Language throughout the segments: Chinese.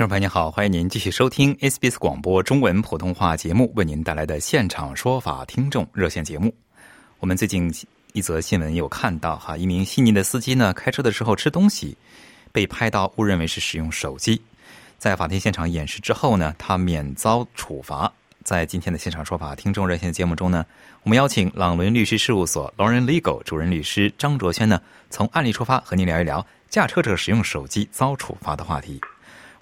听众朋友您好，欢迎您继续收听 SBS 广播中文普通话节目为您带来的现场说法听众热线节目。我们最近一则新闻有看到哈，一名悉尼的司机呢开车的时候吃东西，被拍到误认为是使用手机，在法庭现场演示之后呢，他免遭处罚。在今天的现场说法听众热线节目中呢，我们邀请朗伦律师事务所 Lauren Legal 主任律师张卓轩呢，从案例出发和您聊一聊驾车者使用手机遭处罚的话题。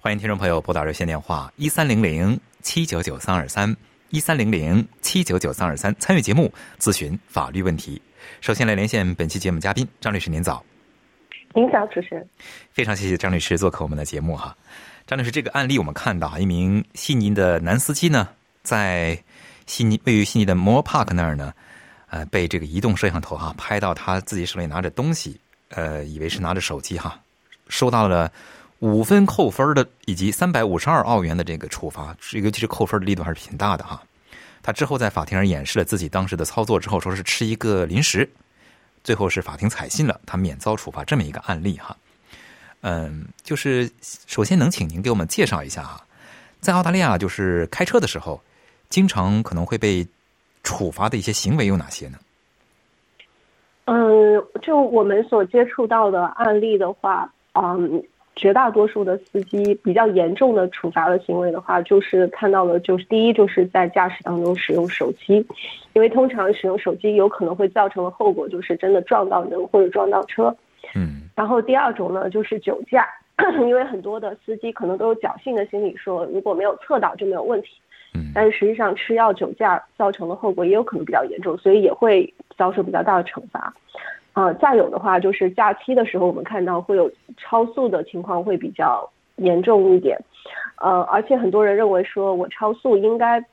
欢迎听众朋友拨打热线电话一三零零七九九三二三一三零零七九九三二三参与节目咨询法律问题。首先来连线本期节目嘉宾张律师，您早。您早，主持人。非常谢谢张律师做客我们的节目哈。张律师，这个案例我们看到，一名悉尼的男司机呢，在悉尼位于悉尼的 Moore Park 那儿呢，呃，被这个移动摄像头哈拍到他自己手里拿着东西，呃，以为是拿着手机哈，收到了。五分扣分的，以及三百五十二澳元的这个处罚，尤其是扣分的力度还是挺大的哈。他之后在法庭上演示了自己当时的操作之后，说是吃一个零食，最后是法庭采信了，他免遭处罚这么一个案例哈。嗯，就是首先能请您给我们介绍一下啊，在澳大利亚就是开车的时候，经常可能会被处罚的一些行为有哪些呢？嗯，就我们所接触到的案例的话，嗯。绝大多数的司机比较严重的处罚的行为的话，就是看到了，就是第一就是在驾驶当中使用手机，因为通常使用手机有可能会造成的后果就是真的撞到人或者撞到车。嗯。然后第二种呢就是酒驾，因为很多的司机可能都有侥幸的心理，说如果没有测到就没有问题。嗯。但是实际上吃药酒驾造成的后果也有可能比较严重，所以也会遭受比较大的惩罚。啊，再有的话就是假期的时候，我们看到会有超速的情况会比较严重一点，呃，而且很多人认为说我超速应该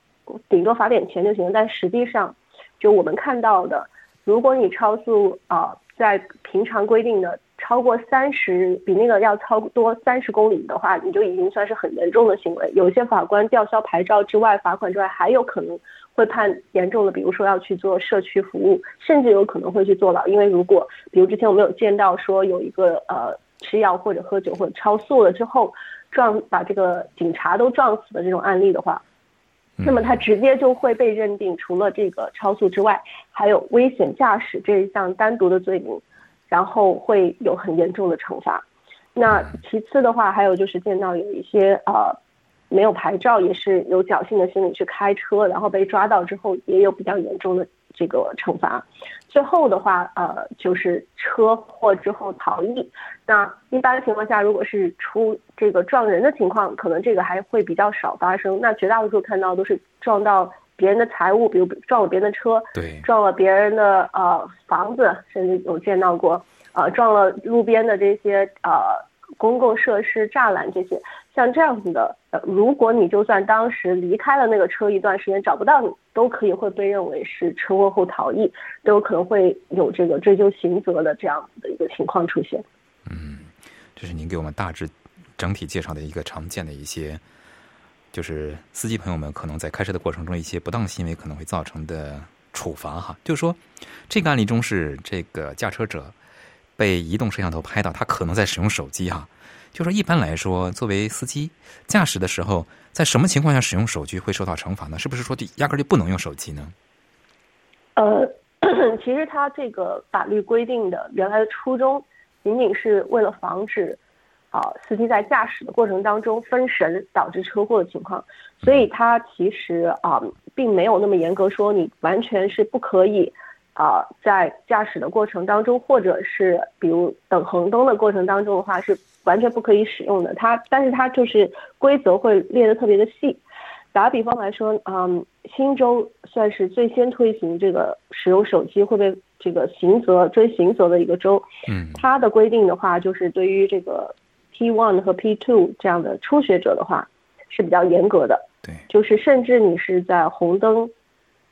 顶多罚点钱就行，但实际上，就我们看到的，如果你超速啊，在平常规定的超过三十，比那个要超多三十公里的话，你就已经算是很严重的行为。有些法官吊销牌照之外，罚款之外，还有可能。会判严重的，比如说要去做社区服务，甚至有可能会去坐牢。因为如果，比如之前我们有见到说有一个呃吃药或者喝酒或者超速了之后撞把这个警察都撞死的这种案例的话，那么他直接就会被认定除了这个超速之外，还有危险驾驶这一项单独的罪名，然后会有很严重的惩罚。那其次的话，还有就是见到有一些呃。没有牌照也是有侥幸的心理去开车，然后被抓到之后也有比较严重的这个惩罚。最后的话，呃，就是车祸之后逃逸。那一般情况下，如果是出这个撞人的情况，可能这个还会比较少发生。那绝大多数看到都是撞到别人的财物，比如撞了别人的车，对，撞了别人的呃房子，甚至有见到过，呃，撞了路边的这些呃公共设施栅栏这些。像这样子的，呃，如果你就算当时离开了那个车一段时间找不到你，都可以会被认为是车祸后逃逸，都有可能会有这个追究刑责的这样子的一个情况出现。嗯，这是您给我们大致整体介绍的一个常见的一些，就是司机朋友们可能在开车的过程中一些不当行为可能会造成的处罚哈。就是说，这个案例中是这个驾车者被移动摄像头拍到，他可能在使用手机哈。就说一般来说，作为司机驾驶的时候，在什么情况下使用手机会受到惩罚呢？是不是说就压根就不能用手机呢？呃，其实他这个法律规定的原来的初衷，仅仅是为了防止啊司机在驾驶的过程当中分神导致车祸的情况，所以他其实啊并没有那么严格说你完全是不可以。啊，在驾驶的过程当中，或者是比如等红灯的过程当中的话，是完全不可以使用的。它，但是它就是规则会列的特别的细。打个比方来说，嗯，新州算是最先推行这个使用手机会被这个刑责追刑责的一个州。嗯它的规定的话，就是对于这个 P one 和 P two 这样的初学者的话是比较严格的，对，就是甚至你是在红灯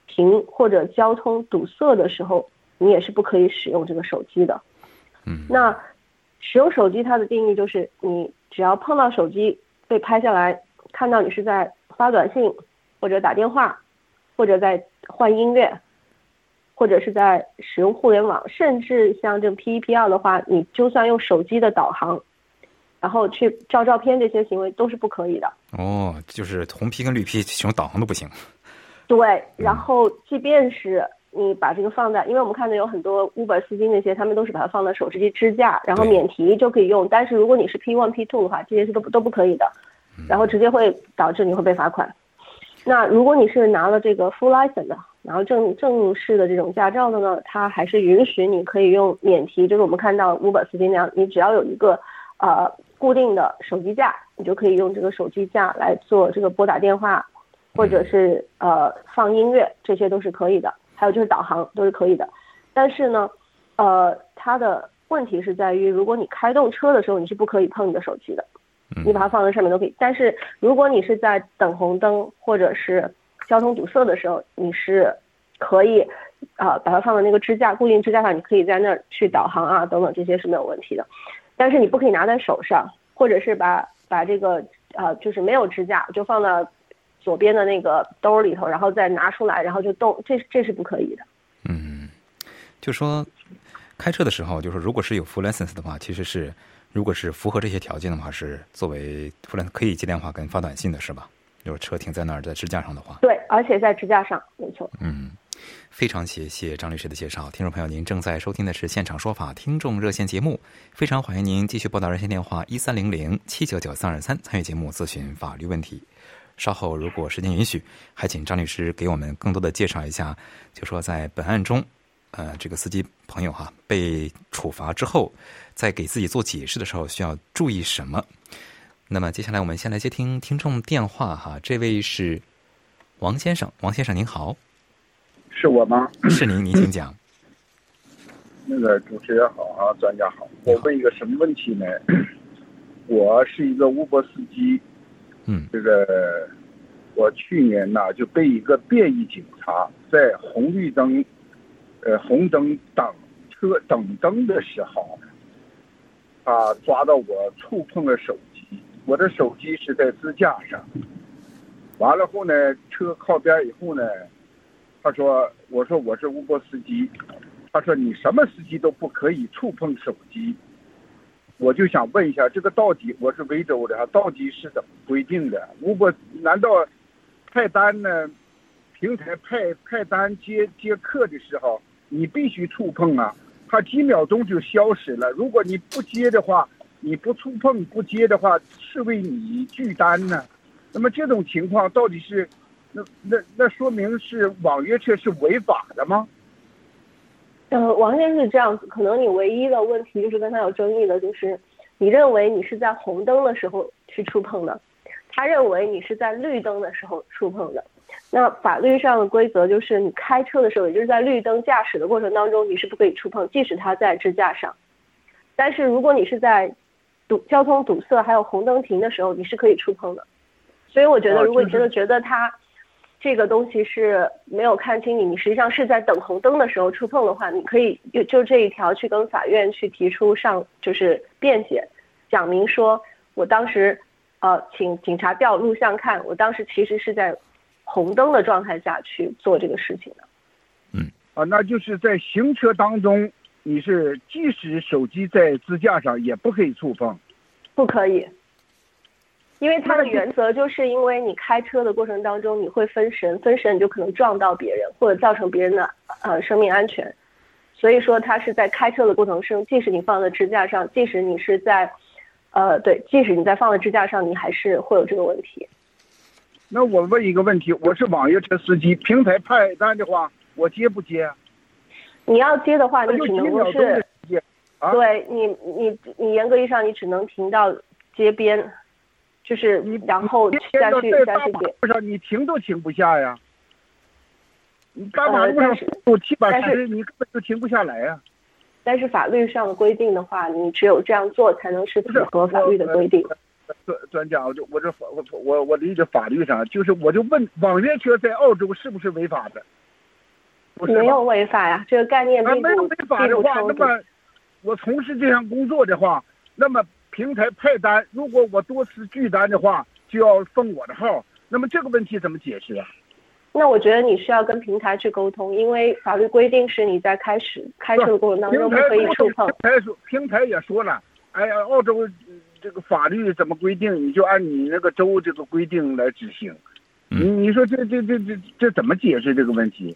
停或者交通堵塞的时候，你也是不可以使用这个手机的。嗯那使用手机它的定义就是，你只要碰到手机被拍下来，看到你是在发短信，或者打电话，或者在换音乐，或者是在使用互联网，甚至像这 P 一 P 二的话，你就算用手机的导航，然后去照照片，这些行为都是不可以的。哦，就是红批跟绿批使用导航都不行。对，然后即便是你把这个放在，因为我们看到有很多 Uber 司机那些，他们都是把它放在手机支架，然后免提就可以用。但是如果你是 P one P two 的话，这些是都不都不可以的，然后直接会导致你会被罚款。那如果你是拿了这个 full license 的，然后正正式的这种驾照的呢，它还是允许你可以用免提，就是我们看到 Uber 司机那样，你只要有一个呃固定的手机架，你就可以用这个手机架来做这个拨打电话，或者是呃放音乐，这些都是可以的。还有就是导航都是可以的。但是呢，呃，它的问题是在于，如果你开动车的时候，你是不可以碰你的手机的。嗯你把它放在上面都可以。但是如果你是在等红灯或者是交通堵塞的时候，你是可以啊、把它放在那个支架固定支架上，你可以在那儿去导航啊等等，这些是没有问题的。但是你不可以拿在手上，或者是把把这个呃就是没有支架就放到左边的那个兜里头，然后再拿出来，然后就动，这这是不可以的。嗯，就说开车的时候，就是如果是有 full license 的话，其实是如果是符合这些条件的话，是作为 full license 可以接电话跟发短信的是吧？就是车停在那儿在支架上的话，对，而且在支架上，没错。嗯，非常谢谢张律师的介绍。听众朋友，您正在收听的是现场说法听众热线节目，非常欢迎您继续拨打热线电话一三零零七九九三二三参与节目咨询法律问题。稍后如果时间允许，还请张律师给我们更多的介绍一下，就说在本案中，呃，这个司机朋友哈被处罚之后，在给自己做解释的时候需要注意什么？那么接下来我们先来接听听众电话哈，这位是王先生，王先生您好。是我吗？是您，您请讲。那个主持人好啊，专家好。我问一个什么问题呢？我是一个乌波司机，嗯这个我去年呢就被一个便衣警察在红绿灯，呃红灯等车等灯的时候，他抓到我触碰了手机，我的手机是在支架上。完了后呢，车靠边以后呢，他说：“我说我是乌波司机。”他说：“你什么司机都不可以触碰手机。”我就想问一下，这个到底我是维州的，到底是怎么规定的？如果难道派单呢？平台派派单接接客的时候，你必须触碰啊，它几秒钟就消失了。如果你不接的话，你不触碰不接的话，是为你拒单呢？那么这种情况到底是，那那那说明是网约车是违法的吗？呃，王先生是这样子，可能你唯一的问题就是跟他有争议的，就是你认为你是在红灯的时候去触碰的，他认为你是在绿灯的时候触碰的。那法律上的规则就是，你开车的时候，也就是在绿灯驾驶的过程当中，你是不可以触碰，即使他在支架上。但是如果你是在堵交通堵塞还有红灯停的时候，你是可以触碰的。所以我觉得，哦如果你就是真的觉得他这个东西是没有看清你，你实际上是在等红灯的时候触碰的话，你可以就就这一条去跟法院去提出上就是辩解，讲明说我当时呃请警察调录像看，我当时其实是在红灯的状态下去做这个事情的。嗯啊，那就是在行车当中，你是即使手机在支架上也不可以触碰。不可以，因为它的原则就是因为你开车的过程当中你会分神，分神你就可能撞到别人或者造成别人的呃生命安全，所以说它是在开车的过程中，即使你放在支架上，即使你是在，呃对，即使你在放在支架上，你还是会有这个问题。那我问一个问题，我是网约车司机，平台派单的话，我接不接？你要接的话，你只能是。啊对你你你严格意义上你只能停到街边，就是你然后你再去再去给。路上，你停都停不下呀。你大马路上有七八十，你根本就停不下来呀。但是法律上的规定的话，你只有这样做才能是符合法律的规定。专专家，我就我这法我我我理解法律上，就是我就问网约车在澳洲是不是违法的？没有违法呀，这个概念啊，并不没有违法的话。那么我从事这项工作的话，那么平台派单，如果我多次拒单的话，就要封我的号。那么这个问题怎么解释啊？那我觉得你需要跟平台去沟通，因为法律规定是你在开始开车的过程当中不可以触碰平。台说平台也说了，哎呀，澳洲呃这个法律怎么规定，你就按你那个州这个规定来执行。嗯你你说这这这这这怎么解释这个问题？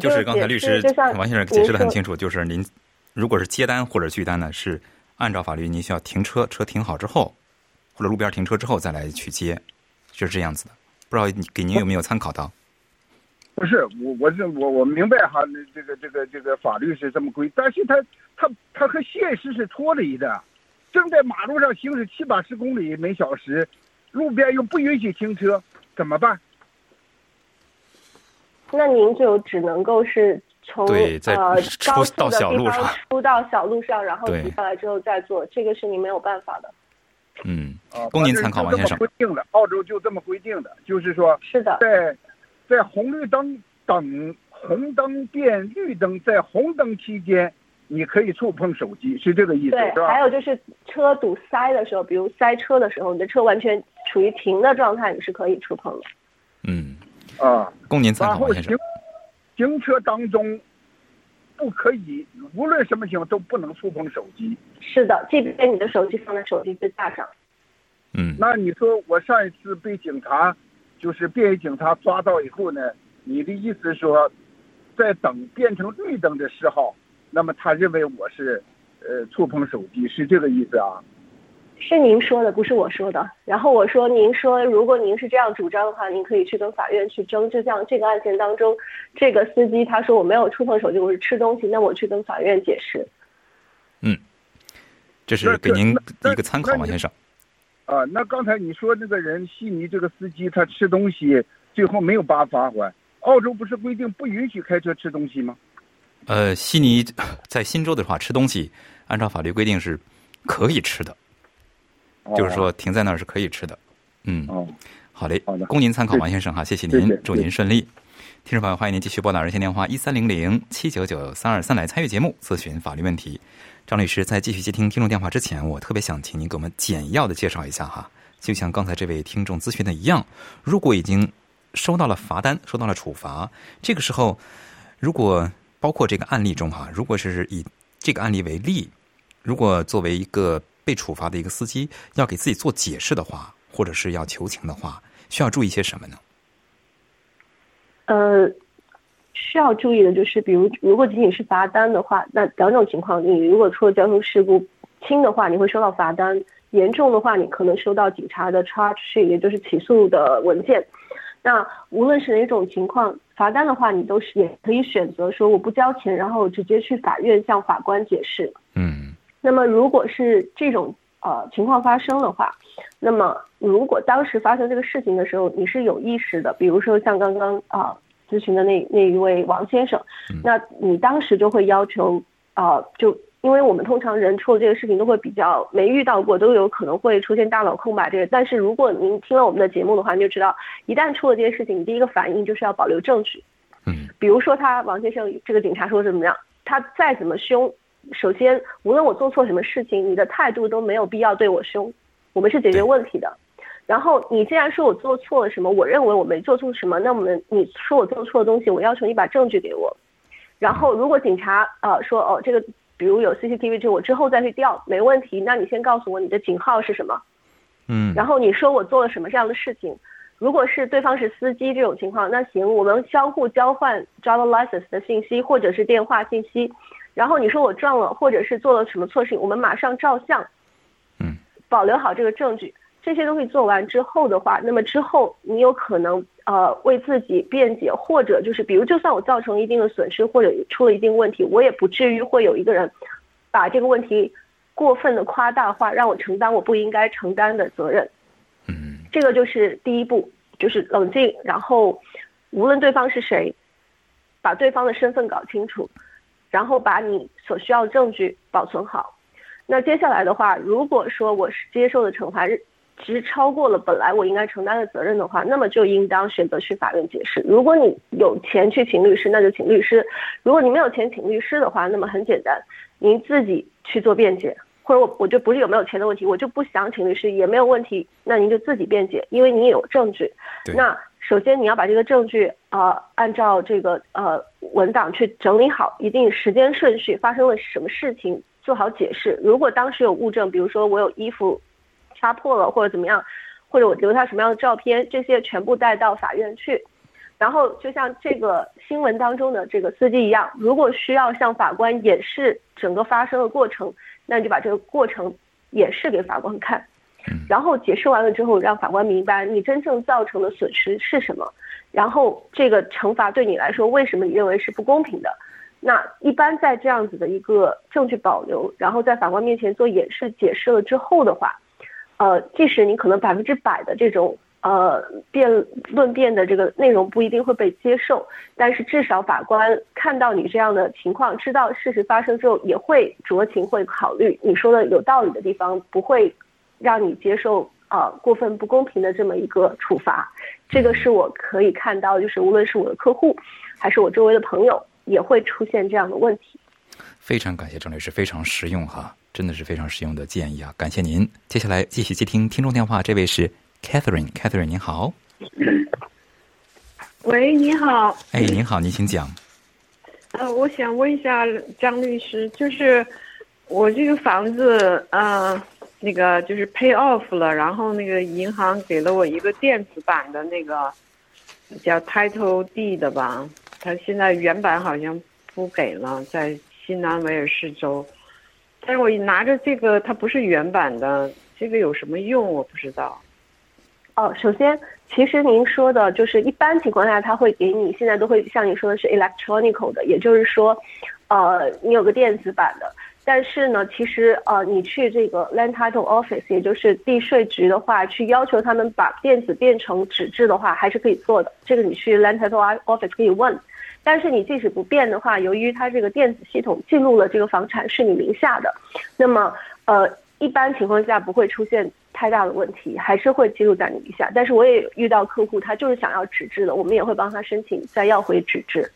就是刚才律师王先生解释的很清楚，就是您如果是接单或者拒单呢，是按照法律您需要停车，车停好之后，或者路边停车之后再来去接，就是这样子的。不知道你给您有没有参考到？不是我我是我我明白哈，这个这个这个法律是这么规，但是它它它和现实是脱离的。正在马路上行驶七八十公里每小时，路边又不允许停车，怎么办？那您就只能够是从对在呃 出高速到的地方小路上出到小路上，然后停下来之后再做，这个是你没有办法的。嗯，啊，供您参考王先生规定的，澳洲就这么规定的，就是说是的，在在红绿灯等红灯变绿灯，在红灯期间，你可以触碰手机，是这个意思，对是，吧？还有就是车堵塞的时候，比如塞车的时候，你的车完全处于停的状态，你是可以触碰的。嗯，啊，供您参考王先生行。行车当中不可以，无论什么情况都不能触碰手机。是的，即便你的手机放在手机支架上，嗯，那你说我上一次被警察，就是便衣警察抓到以后呢，你的意思说，在等变成绿灯的时候，那么他认为我是，呃，触碰手机，是这个意思啊？是您说的，不是我说的。然后我说，您说如果您是这样主张的话，您可以去跟法院去争。就像这个案件当中，这个司机他说我没有触碰手机，我是吃东西，那我去跟法院解释。嗯这是给您一个参考，那王先生。啊，那刚才你说那个人悉尼这个司机他吃东西，最后没有罚罚款。澳洲不是规定不允许开车吃东西吗？呃，悉尼 在新州的话，吃东西按照法律规定是可以吃的，就是说停在那儿是可以吃的。嗯，哦，好嘞好的，供您参考，王先生哈，谢谢。谢谢，您祝您顺利。听众朋友，欢迎您继续拨打热线电话一三零零七九九三二三来参与节目，咨询法律问题。张律师在继续接听听众电话之前，我特别想请您给我们简要的介绍一下哈，就像刚才这位听众咨询的一样，如果已经收到了罚单，收到了处罚，这个时候，如果包括这个案例中哈，如果是以这个案例为例，如果作为一个被处罚的一个司机要给自己做解释的话，或者是要求情的话，需要注意些什么呢？呃，需要注意的就是，比如如果仅仅是罚单的话，那两种情况，你如果出了交通事故，轻的话你会收到罚单，严重的话你可能收到警察的 charge sheet，也就是起诉的文件。那无论是哪种情况，罚单的话，你都是也可以选择说我不交钱，然后直接去法院向法官解释。嗯那么如果是这种呃情况发生的话，那么如果当时发生这个事情的时候你是有意识的，比如说像刚刚啊、咨询的那那一位王先生，那你当时就会要求啊、呃就因为我们通常人出了这个事情都会比较没遇到过，都有可能会出现大脑空白这个。但是如果您听了我们的节目的话，你就知道，一旦出了这些事情，你第一个反应就是要保留证据。嗯比如说他王先生这个警察说怎么样，他再怎么凶，首先无论我做错什么事情，你的态度都没有必要对我凶，我们是解决问题的。然后你既然说我做错了什么，我认为我没做错什么，那我们你说我做错的东西，我要求你把证据给我。然后如果警察呃说哦这个比如有 CCTV 就我之后再去调没问题，那你先告诉我你的警号是什么，嗯然后你说我做了什么这样的事情。如果是对方是司机这种情况，那行，我们相互交换 driver license 的信息或者是电话信息，然后你说我撞了或者是做了什么错事情，我们马上照相，嗯，保留好这个证据。这些东西做完之后的话，那么之后你有可能呃为自己辩解，或者就是比如就算我造成一定的损失或者出了一定问题，我也不至于会有一个人把这个问题过分的夸大化，让我承担我不应该承担的责任。这个就是第一步，就是冷静，然后无论对方是谁，把对方的身份搞清楚，然后把你所需要的证据保存好。那接下来的话，如果说我是接受的惩罚其实超过了本来我应该承担的责任的话，那么就应当选择去法院解释。如果你有钱去请律师，那就请律师；如果你没有钱请律师的话，那么很简单，您自己去做辩解，或者我我就不是有没有钱的问题，我就不想请律师也没有问题，那您就自己辩解，因为你有证据。那首先你要把这个证据啊，按照这个呃文档去整理好，一定时间顺序，发生了什么事情做好解释。如果当时有物证，比如说我有衣服。擦破了或者怎么样，或者我留下什么样的照片，这些全部带到法院去。然后就像这个新闻当中的这个司机一样，如果需要向法官演示整个发生的过程，那你就把这个过程演示给法官看。然后解释完了之后，让法官明白你真正造成的损失是什么，然后这个惩罚对你来说为什么你认为是不公平的。那一般在这样子的一个证据保留，然后在法官面前做演示解释了之后的话。呃，即使你可能百分之百的这种呃辩论辩的这个内容不一定会被接受，但是至少法官看到你这样的情况，知道事实发生之后，也会酌情会考虑你说的有道理的地方，不会让你接受啊过分不公平的这么一个处罚。这个是我可以看到，就是无论是我的客户，还是我周围的朋友，也会出现这样的问题。非常感谢郑律师，非常实用哈。真的是非常实用的建议啊！感谢您。接下来继续接听听众电话，这位是 Catherine，Catherine 您好。喂，你好。哎，您好，您请讲。呃，我想问一下张律师，就是我这个房子，呃，那个就是 pay off 了，然后那个银行给了我一个电子版的那个叫 Title D 的吧，他现在原版好像不给了，在新南威尔士州。但是我拿着这个，它不是原版的，这个有什么用？我不知道。哦，首先，其实您说的就是一般情况下，他会给你，现在都会像你说的是 electronic 的，也就是说，呃，你有个电子版的。但是呢，其实呃，你去这个 land title office，也就是地税局的话，去要求他们把电子变成纸质的话，还是可以做的。这个你去 land title office 可以问。但是你即使不变的话，由于它这个电子系统记录了这个房产是你名下的，那么呃一般情况下不会出现太大的问题，还是会记录在你名下。但是我也遇到客户，他就是想要纸质的，我们也会帮他申请再要回纸质。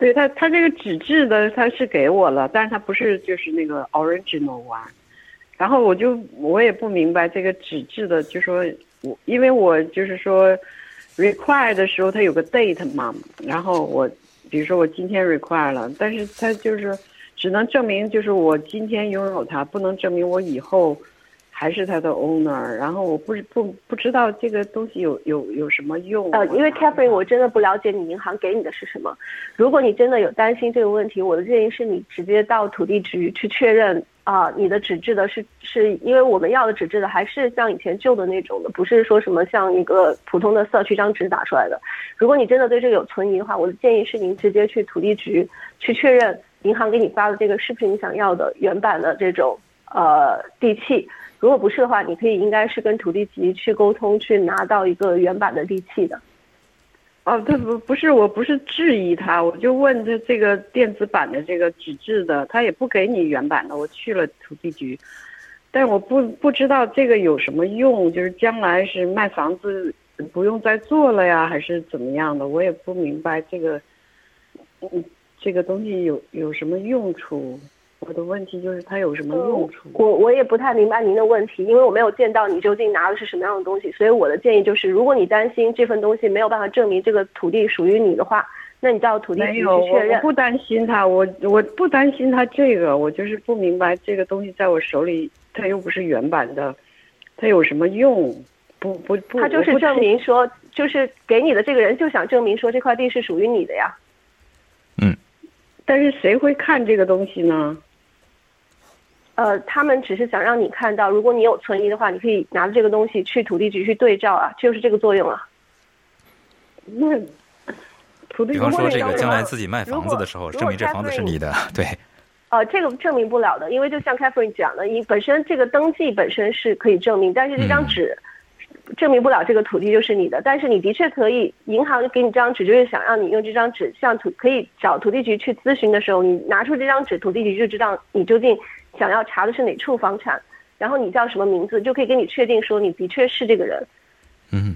对他他这个纸质的他是给我了，但是他不是就是那个 original one。然后我就我也不明白这个纸质的，就说我因为我就是说。require 的时候，它有个 date 嘛，然后我，比如说我今天 require 了，但是它就是只能证明就是我今天拥有它，不能证明我以后还是它的 owner。然后我不不不知道这个东西有有有什么用。呃，因为 Catherine，我真的不了解你银行给你的是什么。如果你真的有担心这个问题，我的建议是你直接到土地局去确认。啊，你的纸质的是是因为我们要的纸质的还是像以前旧的那种的，不是说什么像一个普通的社区张纸打出来的。如果你真的对这个有存疑的话，我的建议是您直接去土地局去确认银行给你发的这个是不是你想要的原版的这种呃地契。如果不是的话，你可以应该是跟土地局去沟通，去拿到一个原版的地契的。哦，他不不是，我不是质疑他，我就问他这个电子版的这个纸质的，他也不给你原版的。我去了土地局，但我不不知道这个有什么用，就是将来是卖房子不用再做了呀，还是怎么样的？我也不明白这个，嗯，这个东西有有什么用处？我的问题就是它有什么用处？我我也不太明白您的问题，因为我没有见到你究竟拿的是什么样的东西，所以我的建议就是，如果你担心这份东西没有办法证明这个土地属于你的话，那你到土地局去确认。我不担心它，我我不担心它这个，我就是不明白这个东西在我手里，它又不是原版的，它有什么用？不不不，他就是证明说，就是给你的这个人就想证明说这块地是属于你的呀。嗯，但是谁会看这个东西呢？呃，他们只是想让你看到，如果你有存疑的话，你可以拿着这个东西去土地局去对照啊，就是这个作用啊。那土地比方说这个将来自己卖房子的时候，证明这房子是你的，对。呃，这个证明不了的，因为就像 Catherine 讲的，你本身这个登记本身是可以证明，但是这张纸证明不了这个土地就是你的，但是你的确可以，银行给你这张纸，就是想让你用这张纸向土可以找土地局去咨询的时候，你拿出这张纸，土地局就知道你究竟想要查的是哪处房产，然后你叫什么名字，就可以给你确定说你的确是这个人。嗯，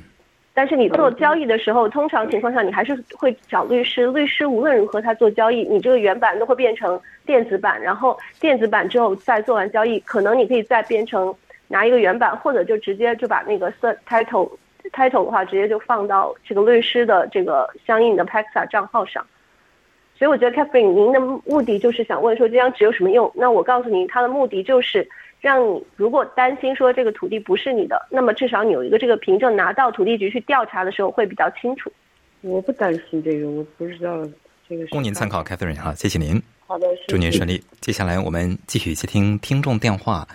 但是你做交易的时候，通常情况下你还是会找律师，律师无论如何他做交易，你这个原版都会变成电子版，然后电子版之后再做完交易，可能你可以再变成。拿一个原版，或者就直接就把那个 title title 的话，直接就放到这个律师的这个相应的 Paxa 账号上。所以我觉得 Catherine，您的目的就是想问说这张纸有什么用？那我告诉您，它的目的就是让你如果担心说这个土地不是你的，那么至少你有一个这个凭证拿到土地局去调查的时候会比较清楚。我不担心这个，我不知道这个。供您参考，Catherine 哈，谢谢您。好的，祝您顺利。接下来我们继续接听听众电话，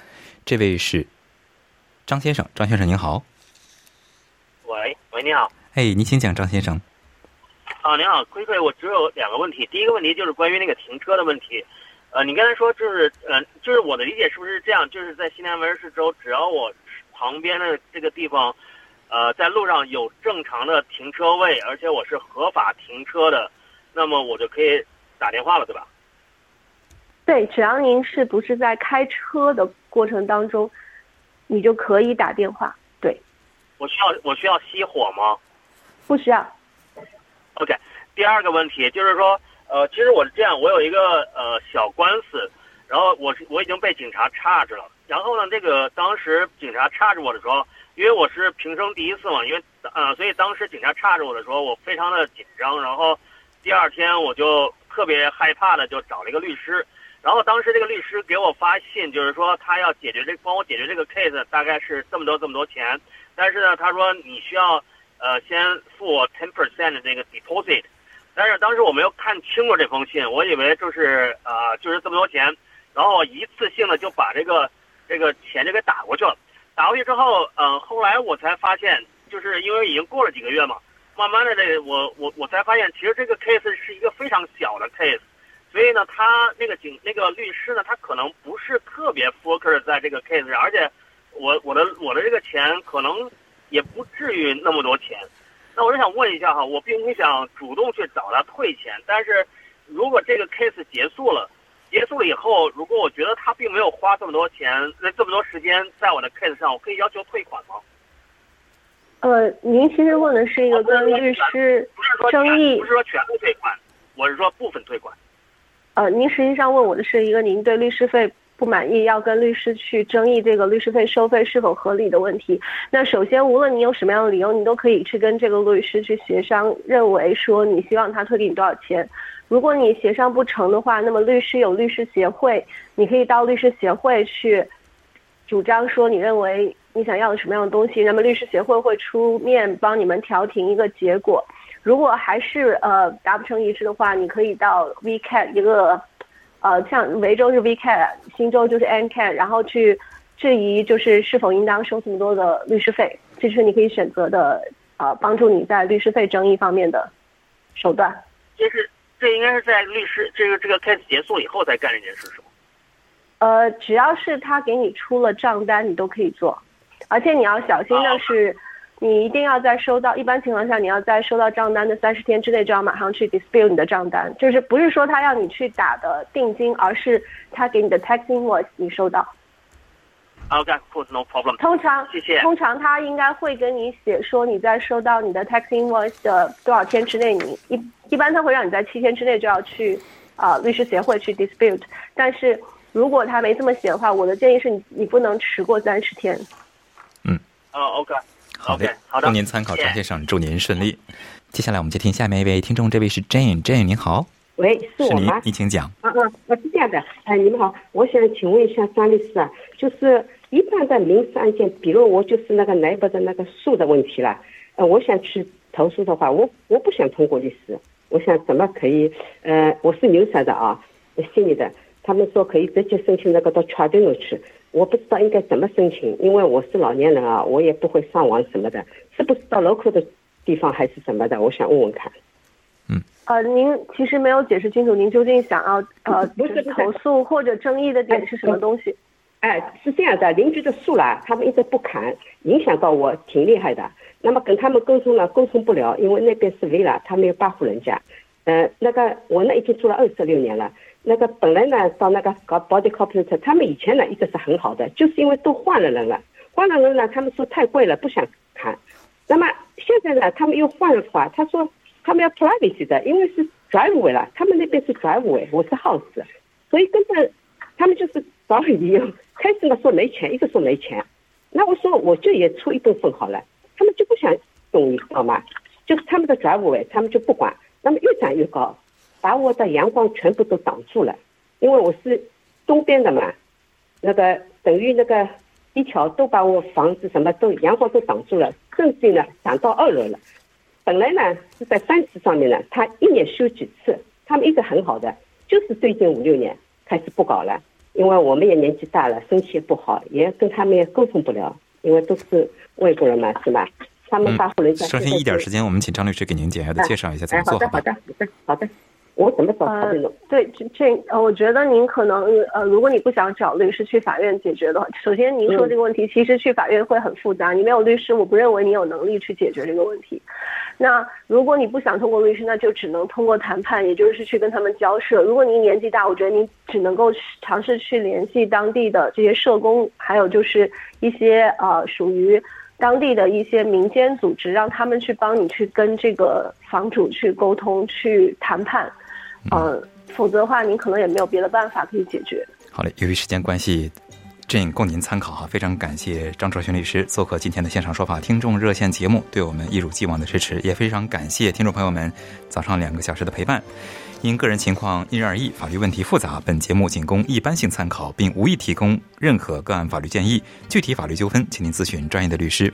这位是。张先生，张先生您好。喂喂，你好。哎，您请讲，张先生。啊，您好，亏亏，我只有两个问题。第一个问题就是关于那个停车的问题。呃，你刚才说就是，呃，就是我的理解是不是这样？就是在西南威尔士州，只要我旁边的这个地方，呃，在路上有正常的停车位，而且我是合法停车的，那么我就可以打电话了，对吧？对，只要您是不是在开车的过程当中。你就可以打电话，对。我需要我需要熄火吗？不需要。OK，第二个问题就是说，呃，其实我是这样，我有一个呃小官司，然后我是我已经被警察 charge 了，然后呢，这个当时警察 charge 我的时候，因为我是平生第一次嘛，因为呃，所以当时警察 charge 我的时候，我非常的紧张，然后第二天我就特别害怕的就找了一个律师。然后当时这个律师给我发信，就是说他要解决这帮我解决这个 case，大概是这么多这么多钱。但是呢，他说你需要呃先付我 ten percent 的那个 deposit。但是当时我没有看清楚这封信，我以为就是呃就是这么多钱，然后一次性的就把这个这个钱就给打过去了。打过去之后，嗯，后来我才发现，就是因为已经过了几个月嘛，慢慢的这个我我我才发现，其实这个 case 是一个非常小的 case。所以呢，他那个警那个律师呢，他可能不是特别 focus 在这个 case 上，而且我我的我的这个钱可能也不至于那么多钱。那我就想问一下哈，我并不想主动去找他退钱，但是如果这个 case 结束了，结束了以后，如果我觉得他并没有花这么多钱、那这么多时间在我的 case 上，我可以要求退款吗？呃，您其实问的是一个跟律师争议，不是说全部退款，我是说部分退款。呃，您实际上问我的是一个您对律师费不满意，要跟律师去争议这个律师费收费是否合理的问题。那首先，无论你有什么样的理由，你都可以去跟这个律师去协商，认为说你希望他退给你多少钱。如果你协商不成的话，那么律师有律师协会，你可以到律师协会去主张说你认为你想要的什么样的东西，那么律师协会会出面帮你们调停一个结果。如果还是呃达不成一致的话，你可以到 VCAT 一个，呃，像维州是 VCAT，新州就是 NCAT，然后去质疑就是是否应当收这么多的律师费，这是你可以选择的，呃，帮助你在律师费争议方面的手段。这是这应该是在律师这个这个 case 结束以后再干这件事是吗？呃，只要是他给你出了账单，你都可以做，而且你要小心的是。你一定要在收到，一般情况下，你要在收到账单的三十天之内就要马上去 dispute 你的账单，就是不是说他要你去打的定金，而是他给你的 tax invoice 你收到。OK，no problem。通常，谢谢。通常他应该会跟你写说你在收到你的 tax invoice 的多少天之内，你一一般他会让你在七天之内就要去啊律师协会去 dispute，但是如果他没这么写的话，我的建议是你你不能迟过三十天。嗯。哦，OK。好的，好的，供您参考，张先生，祝您顺利。接下来我们接听下面一位听众，这位是 Jane，Jane 您好，喂，是我吗？您请讲。啊啊，我是这样的，哎，你们好，我想请问一下张律师啊，就是一般的民事案件，比如我就是那个内部的那个诉的问题了，呃，我想去投诉的话，我我不想通过律师，我想怎么可以？呃，我是牛散的啊，悉尼的，他们说可以直接申请那个到 tribunal 去。我不知道应该怎么申请，因为我是老年人啊，我也不会上网什么的，是不是到 local 的地方还是什么的？我想问问看。嗯。呃，您其实没有解释清楚，您究竟想要呃，不是投诉或者争议的点是什么东西？哎，是这样的，邻居的树啦，他们一直不砍，影响到我挺厉害的。那么跟他们沟通了，沟通不了，因为那边是 villa，他们有八户人家。呃，那个我呢已经住了二十六年了。那个本来呢到那个搞 body corporate，他们以前呢一直是很好的，就是因为都换了人了，换了人呢，他们说太贵了，不想谈。那么现在呢，他们又换了话，他说他们要 privacy 的，因为是 driveway 了，他们那边是 driveway，我是 house，所以根本他们就是找理由。开始呢说没钱，一直说没钱，那我说我就也出一部分好了，他们就不想动，你知道吗？就是他们的 driveway，他们就不管，那么越涨越高，把我的阳光全部都挡住了，因为我是东边的嘛，那个等于那个一条都把我房子什么都阳光都挡住了，甚至呢挡到二楼了。本来呢是在三尺上面呢，他一年修几次，他们一直很好的，就是最近五六年开始不搞了。因为我们也年纪大了，身体也不好，也跟他们也沟通不了，因为都是外国人嘛，是吧？他们大户人家。剩下一点时间，我们请张律师给您简要的介绍一下怎么做。好的，好的，好的，好的。我怎么找他这种？对，这这呃，我觉得您可能呃，如果你不想找律师去法院解决的话，首先您说这个问题其实去法院会很复杂，你没有律师，我不认为你有能力去解决这个问题。那如果你不想通过律师，那就只能通过谈判，也就是去跟他们交涉。如果您年纪大，我觉得您只能够尝试去联系当地的这些社工，还有就是一些呃属于当地的一些民间组织，让他们去帮你去跟这个房主去沟通、去谈判。呃，否则的话，您可能也没有别的办法可以解决。好嘞，由于时间关系，这供您参考哈。非常感谢张卓轩律师做客今天的现场说法听众热线节目，对我们一如既往的支持，也非常感谢听众朋友们早上两个小时的陪伴。因个人情况因人而异，法律问题复杂，本节目仅供一般性参考，并无意提供任何个案法律建议。具体法律纠纷，请您咨询专业的律师。